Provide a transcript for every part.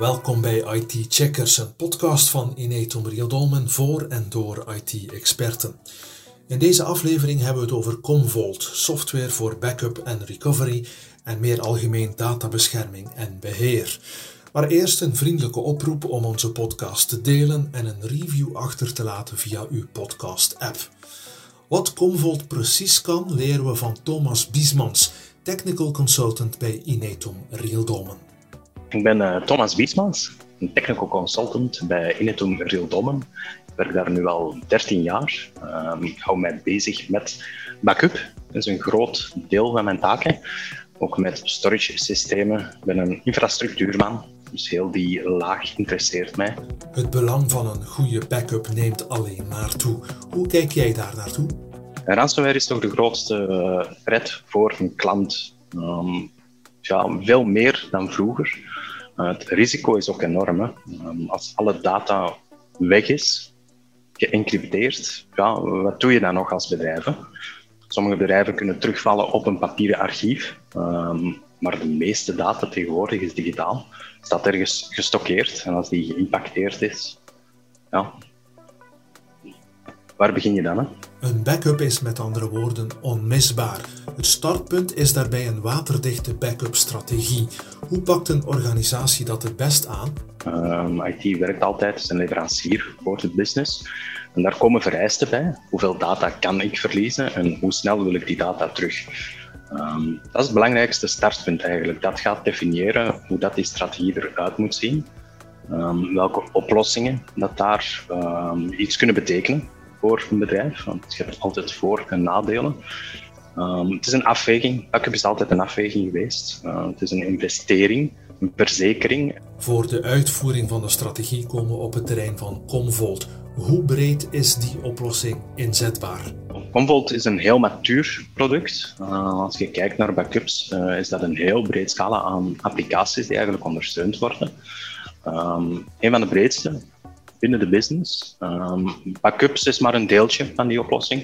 Welkom bij IT Checkers, een podcast van Inetum Dolmen voor en door IT-experten. In deze aflevering hebben we het over Commvault, software voor backup en recovery en meer algemeen databescherming en beheer. Maar eerst een vriendelijke oproep om onze podcast te delen en een review achter te laten via uw podcast-app. Wat Commvault precies kan, leren we van Thomas Biesmans, technical consultant bij Inetum Rieldomen. Ik ben uh, Thomas Biesmans, een technical consultant bij Inetum Rieldomen. Ik werk daar nu al 13 jaar. Um, ik hou mij bezig met backup. Dat is een groot deel van mijn taken. Ook met storage systemen. Ik ben een infrastructuurman, dus heel die laag interesseert mij. Het belang van een goede backup neemt alleen maar toe. Hoe kijk jij daar naartoe? Ransomware is toch de grootste uh, threat voor een klant. Um, ja, veel meer dan vroeger. Het risico is ook enorm. Hè. Um, als alle data weg is, geëncrypteerd, ja, wat doe je dan nog als bedrijf? Sommige bedrijven kunnen terugvallen op een papieren archief, um, maar de meeste data tegenwoordig is digitaal. Staat ergens gestockeerd en als die geïmpacteerd is, ja, waar begin je dan? Hè? Een backup is met andere woorden onmisbaar. Het startpunt is daarbij een waterdichte backup-strategie. Hoe pakt een organisatie dat het best aan? Um, IT werkt altijd als een leverancier voor het business. En daar komen vereisten bij. Hoeveel data kan ik verliezen en hoe snel wil ik die data terug? Um, dat is het belangrijkste startpunt eigenlijk. Dat gaat definiëren hoe dat die strategie eruit moet zien. Um, welke oplossingen dat daar iets kunnen betekenen voor een bedrijf, want je hebt altijd voor- en nadelen. Um, het is een afweging. Backup is altijd een afweging geweest. Uh, het is een investering, een verzekering. Voor de uitvoering van de strategie komen we op het terrein van Comvolt. Hoe breed is die oplossing inzetbaar? Comvolt is een heel matuur product. Uh, als je kijkt naar backups, uh, is dat een heel breed scala aan applicaties die eigenlijk ondersteund worden. Um, een van de breedste binnen de business. Um, backups is maar een deeltje van die oplossing.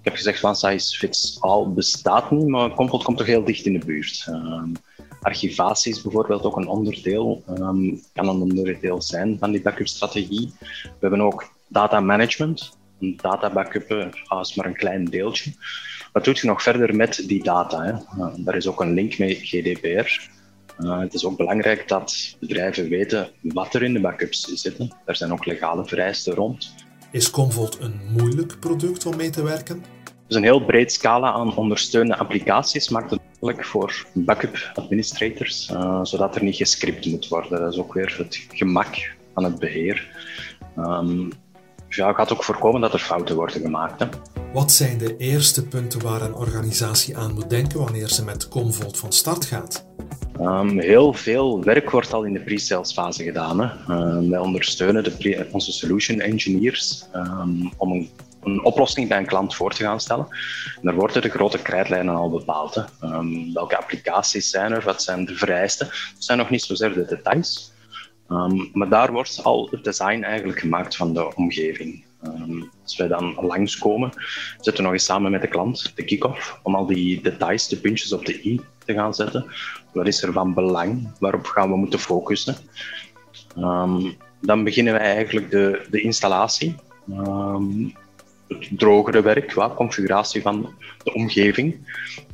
Ik heb gezegd, one size fits all bestaat niet, maar Comfort komt toch heel dicht in de buurt. Um, archivatie is bijvoorbeeld ook een onderdeel, um, kan een onderdeel zijn van die backup-strategie. We hebben ook data management. Een data backup is maar een klein deeltje. Wat doet je nog verder met die data? Hè? Uh, daar is ook een link met GDPR. Uh, het is ook belangrijk dat bedrijven weten wat er in de backups zitten. Er zijn ook legale vereisten rond. Is Comvault een moeilijk product om mee te werken? Dus een heel breed scala aan ondersteunende applicaties maakt het mogelijk voor backup administrators, uh, zodat er niet gescript moet worden. Dat is ook weer het gemak van het beheer. Um, ja, gaat ook voorkomen dat er fouten worden gemaakt. Hè. Wat zijn de eerste punten waar een organisatie aan moet denken wanneer ze met Comvault van start gaat? Um, heel veel werk wordt al in de pre-sales fase gedaan. Hè. Um, wij ondersteunen de onze solution engineers um, om een, oplossing bij een klant voor te gaan stellen. En daar worden de grote krijtlijnen al bepaald. Hè. welke applicaties zijn er, wat zijn de vereisten. Dat zijn nog niet zozeer de details. maar daar wordt al het design eigenlijk gemaakt van de omgeving. Um, als wij dan langskomen, zetten we nog eens samen met de klant de kick-off om al die details, de puntjes op de i te gaan zetten. Wat is er van belang? Waarop gaan we moeten focussen? Um, dan beginnen wij eigenlijk de, de installatie. Um, het drogere werk, wat, configuratie van de omgeving.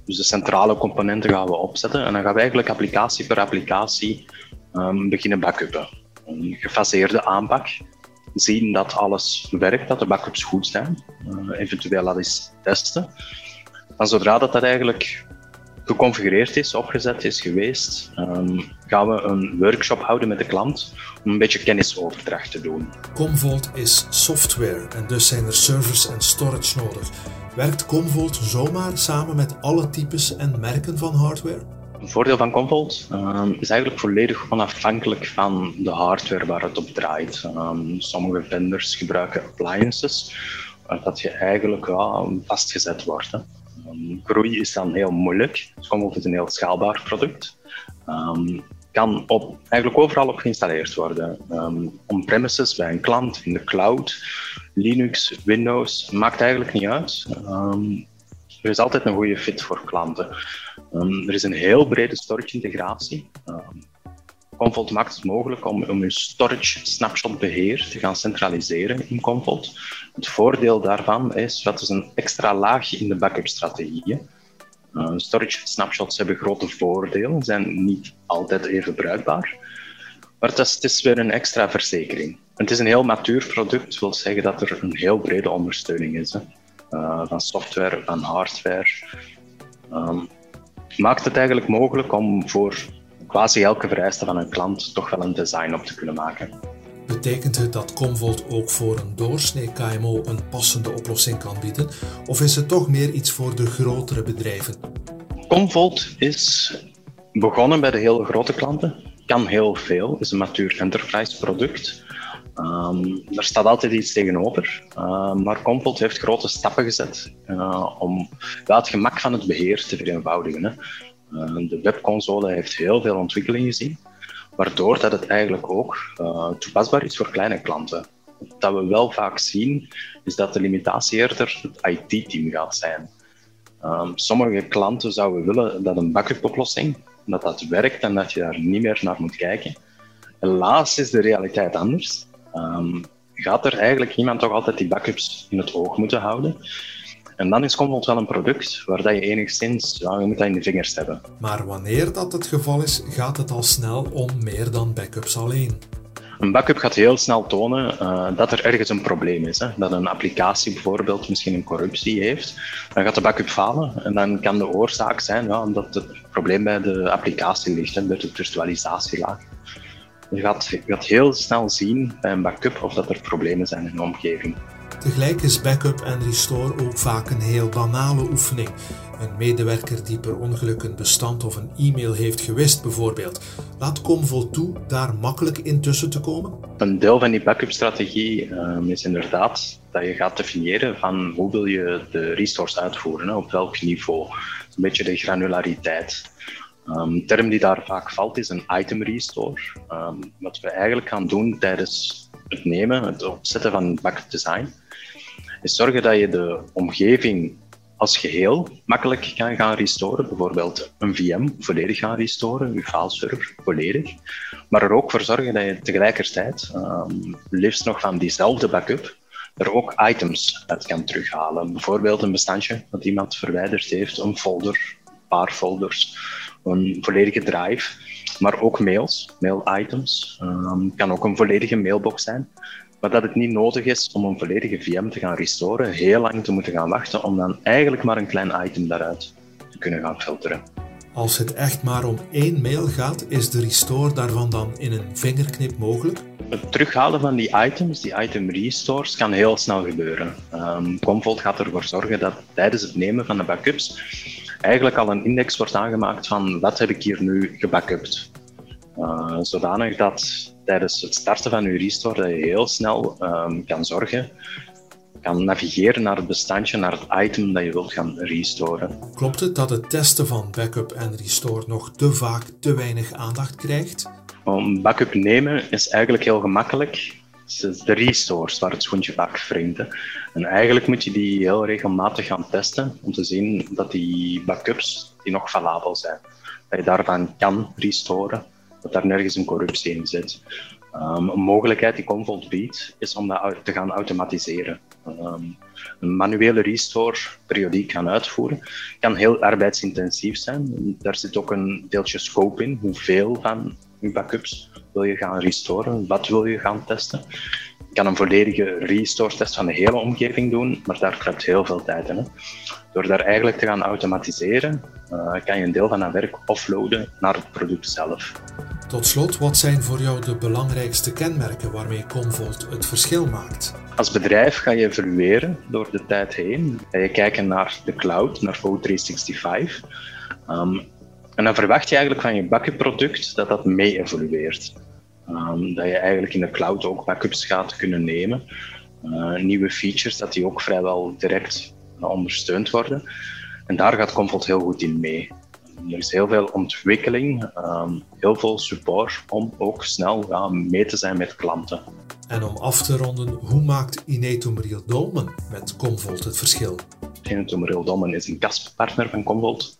Dus de centrale componenten gaan we opzetten en dan gaan we eigenlijk applicatie per applicatie um, beginnen backuppen. Een gefaseerde aanpak. Zien dat alles werkt, dat de backups goed zijn. Uh, eventueel dat eens testen. En zodra dat, dat eigenlijk geconfigureerd is, opgezet is geweest, um, gaan we een workshop houden met de klant om een beetje kennisoverdracht te doen. Commvault is software en dus zijn er servers en storage nodig. Werkt Commvault zomaar samen met alle types en merken van hardware? Een voordeel van Commvault um, is eigenlijk volledig onafhankelijk van de hardware waar het op draait. Um, sommige vendors gebruiken appliances, dat je eigenlijk vastgezet wordt. Um, groei is dan heel moeilijk. Dus Commvault is een heel schaalbaar product. Kan op, eigenlijk overal op geïnstalleerd worden. On-premises, bij een klant, in de cloud, Linux, Windows, maakt eigenlijk niet uit. Um, er is altijd een goede fit voor klanten. Um, er is een heel brede storage integratie. Commvault maakt het mogelijk om, om je storage snapshot beheer te gaan centraliseren in Commvault. Het voordeel daarvan is dat is een extra laagje in de backup strategieën. Uh, storage snapshots hebben grote voordelen, zijn niet altijd even bruikbaar. Maar het is, het is weer een extra verzekering. Het is een heel matuur product, wil zeggen dat er een heel brede ondersteuning is. Uh, van software, van hardware. Um, maakt het eigenlijk mogelijk om voor quasi elke vereiste van een klant toch wel een design op te kunnen maken. Betekent het dat Commvault ook voor een doorsnee KMO een passende oplossing kan bieden, of is het toch meer iets voor de grotere bedrijven? Commvault is begonnen bij de hele grote klanten, kan heel veel, is een matuur enterprise product. Um, er staat altijd iets tegenover, uh, maar Commvault heeft grote stappen gezet uh, om het gemak van het beheer te vereenvoudigen. Hè. Uh, de webconsole heeft heel veel ontwikkeling gezien, waardoor dat het eigenlijk ook toepasbaar is voor kleine klanten. Wat we wel vaak zien, is dat de limitatie eerder het IT-team gaat zijn. Sommige klanten zouden willen dat een backup-oplossing dat dat werkt en dat je daar niet meer naar moet kijken. Helaas is de realiteit anders. Um, gaat er eigenlijk iemand toch altijd die backups in het oog moeten houden. En dan is Commvault wel een product waar dat je enigszins, ja, je moet dat in de vingers hebben. Maar wanneer dat het geval is, gaat het al snel om meer dan backups alleen. Een backup gaat heel snel tonen uh, dat er ergens een probleem is. Hè. Dat een applicatie bijvoorbeeld misschien een corruptie heeft. Dan gaat de backup falen en dan kan de oorzaak zijn ja, dat het probleem bij de applicatie ligt, hè, bij de virtualisatielaag. Je gaat, je gaat heel snel zien bij een backup of dat er problemen zijn in de omgeving. Tegelijk is backup en restore ook vaak een heel banale oefening. Een medewerker die per ongeluk een bestand of een e-mail heeft gewist bijvoorbeeld. Laat Commvault toe daar makkelijk in tussen te komen? Een deel van die backup-strategie um, is inderdaad dat je gaat definiëren van hoe wil je de restores uitvoeren, hè, op welk niveau. Een beetje de granulariteit. Een term die daar vaak valt is een item restore. Um, wat we eigenlijk gaan doen tijdens het nemen, het opzetten van backup design, is zorgen dat je de omgeving als geheel makkelijk kan gaan restoren. Bijvoorbeeld een VM volledig gaan restoren, je fileserver volledig. Maar er ook voor zorgen dat je tegelijkertijd, um, liefst nog van diezelfde backup, er ook items uit kan terughalen. Bijvoorbeeld een bestandje dat iemand verwijderd heeft, een folder, een paar folders, een volledige drive, maar ook mails, mail-items. Um, kan ook een volledige mailbox zijn. Maar dat het niet nodig is om een volledige VM te gaan restoren, heel lang te moeten gaan wachten, om dan eigenlijk maar een klein item daaruit te kunnen gaan filteren. Als het echt maar om één mail gaat, is de restore daarvan dan in een vingerknip mogelijk? Het terughalen van die items, die item restores, kan heel snel gebeuren. Um, gaat ervoor zorgen dat tijdens het nemen van de backups eigenlijk al een index wordt aangemaakt van wat heb ik hier nu gebackupt. Uh, zodanig dat tijdens het starten van je restore dat je heel snel um, kan zorgen, kan navigeren naar het bestandje, naar het item dat je wilt gaan restoren. Klopt het dat het testen van backup en restore nog te vaak te weinig aandacht krijgt? Om backup nemen is eigenlijk heel gemakkelijk. De restores waar het schoentje vaak wringt. En eigenlijk moet je die heel regelmatig gaan testen om te zien dat die backups die nog valabel zijn. Dat je daarvan kan restoren dat daar nergens een corruptie in zit. Um, een mogelijkheid die Commvault biedt, is om dat te gaan automatiseren. Um, een manuele restore periodiek gaan uitvoeren kan heel arbeidsintensief zijn. Daar zit ook een deeltje scope in. Hoeveel van backups wil je gaan restoren? Wat wil je gaan testen? Je kan een volledige restore-test van de hele omgeving doen, maar daar kruipt heel veel tijd in. Hè? Door daar eigenlijk te gaan automatiseren, uh, kan je een deel van dat werk offloaden naar het product zelf. Tot slot, wat zijn voor jou de belangrijkste kenmerken waarmee Commvault het verschil maakt? Als bedrijf ga je evolueren door de tijd heen. Ga je kijken naar de cloud, naar O365. Um, en dan verwacht je eigenlijk van je backup product dat dat mee evolueert. Um, dat je eigenlijk in de cloud ook backups gaat kunnen nemen. Uh, nieuwe features, dat die ook vrijwel direct ondersteund worden. En daar gaat Comfort heel goed in mee. Er is heel veel ontwikkeling, um, heel veel support om ook snel ja, mee te zijn met klanten. En om af te ronden, hoe maakt Inetum Real Dolmen met Comvolt het verschil? Inetum Real Dolmen is een kastpartner van Comvolt.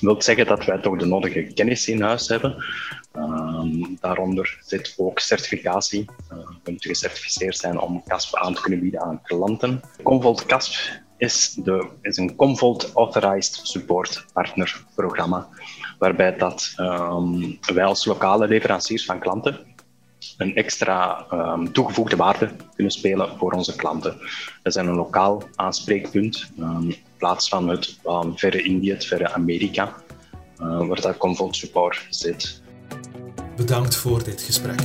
Wil zeggen dat wij toch de nodige kennis in huis hebben. Ehm, daaronder zit ook certificatie. Uh, we moeten gecertificeerd zijn om CASP aan te kunnen bieden aan klanten. Convolt CASP is, de, is een Convolt Authorized Support Partner programma, waarbij dat, um, wij als lokale leveranciers van klanten een extra um, toegevoegde waarde kunnen spelen voor onze klanten. We zijn een lokaal aanspreekpunt plaats van het um, verre Indië, het verre Amerika, uh, waar dat Convolt Support zit. Bedankt voor dit gesprek.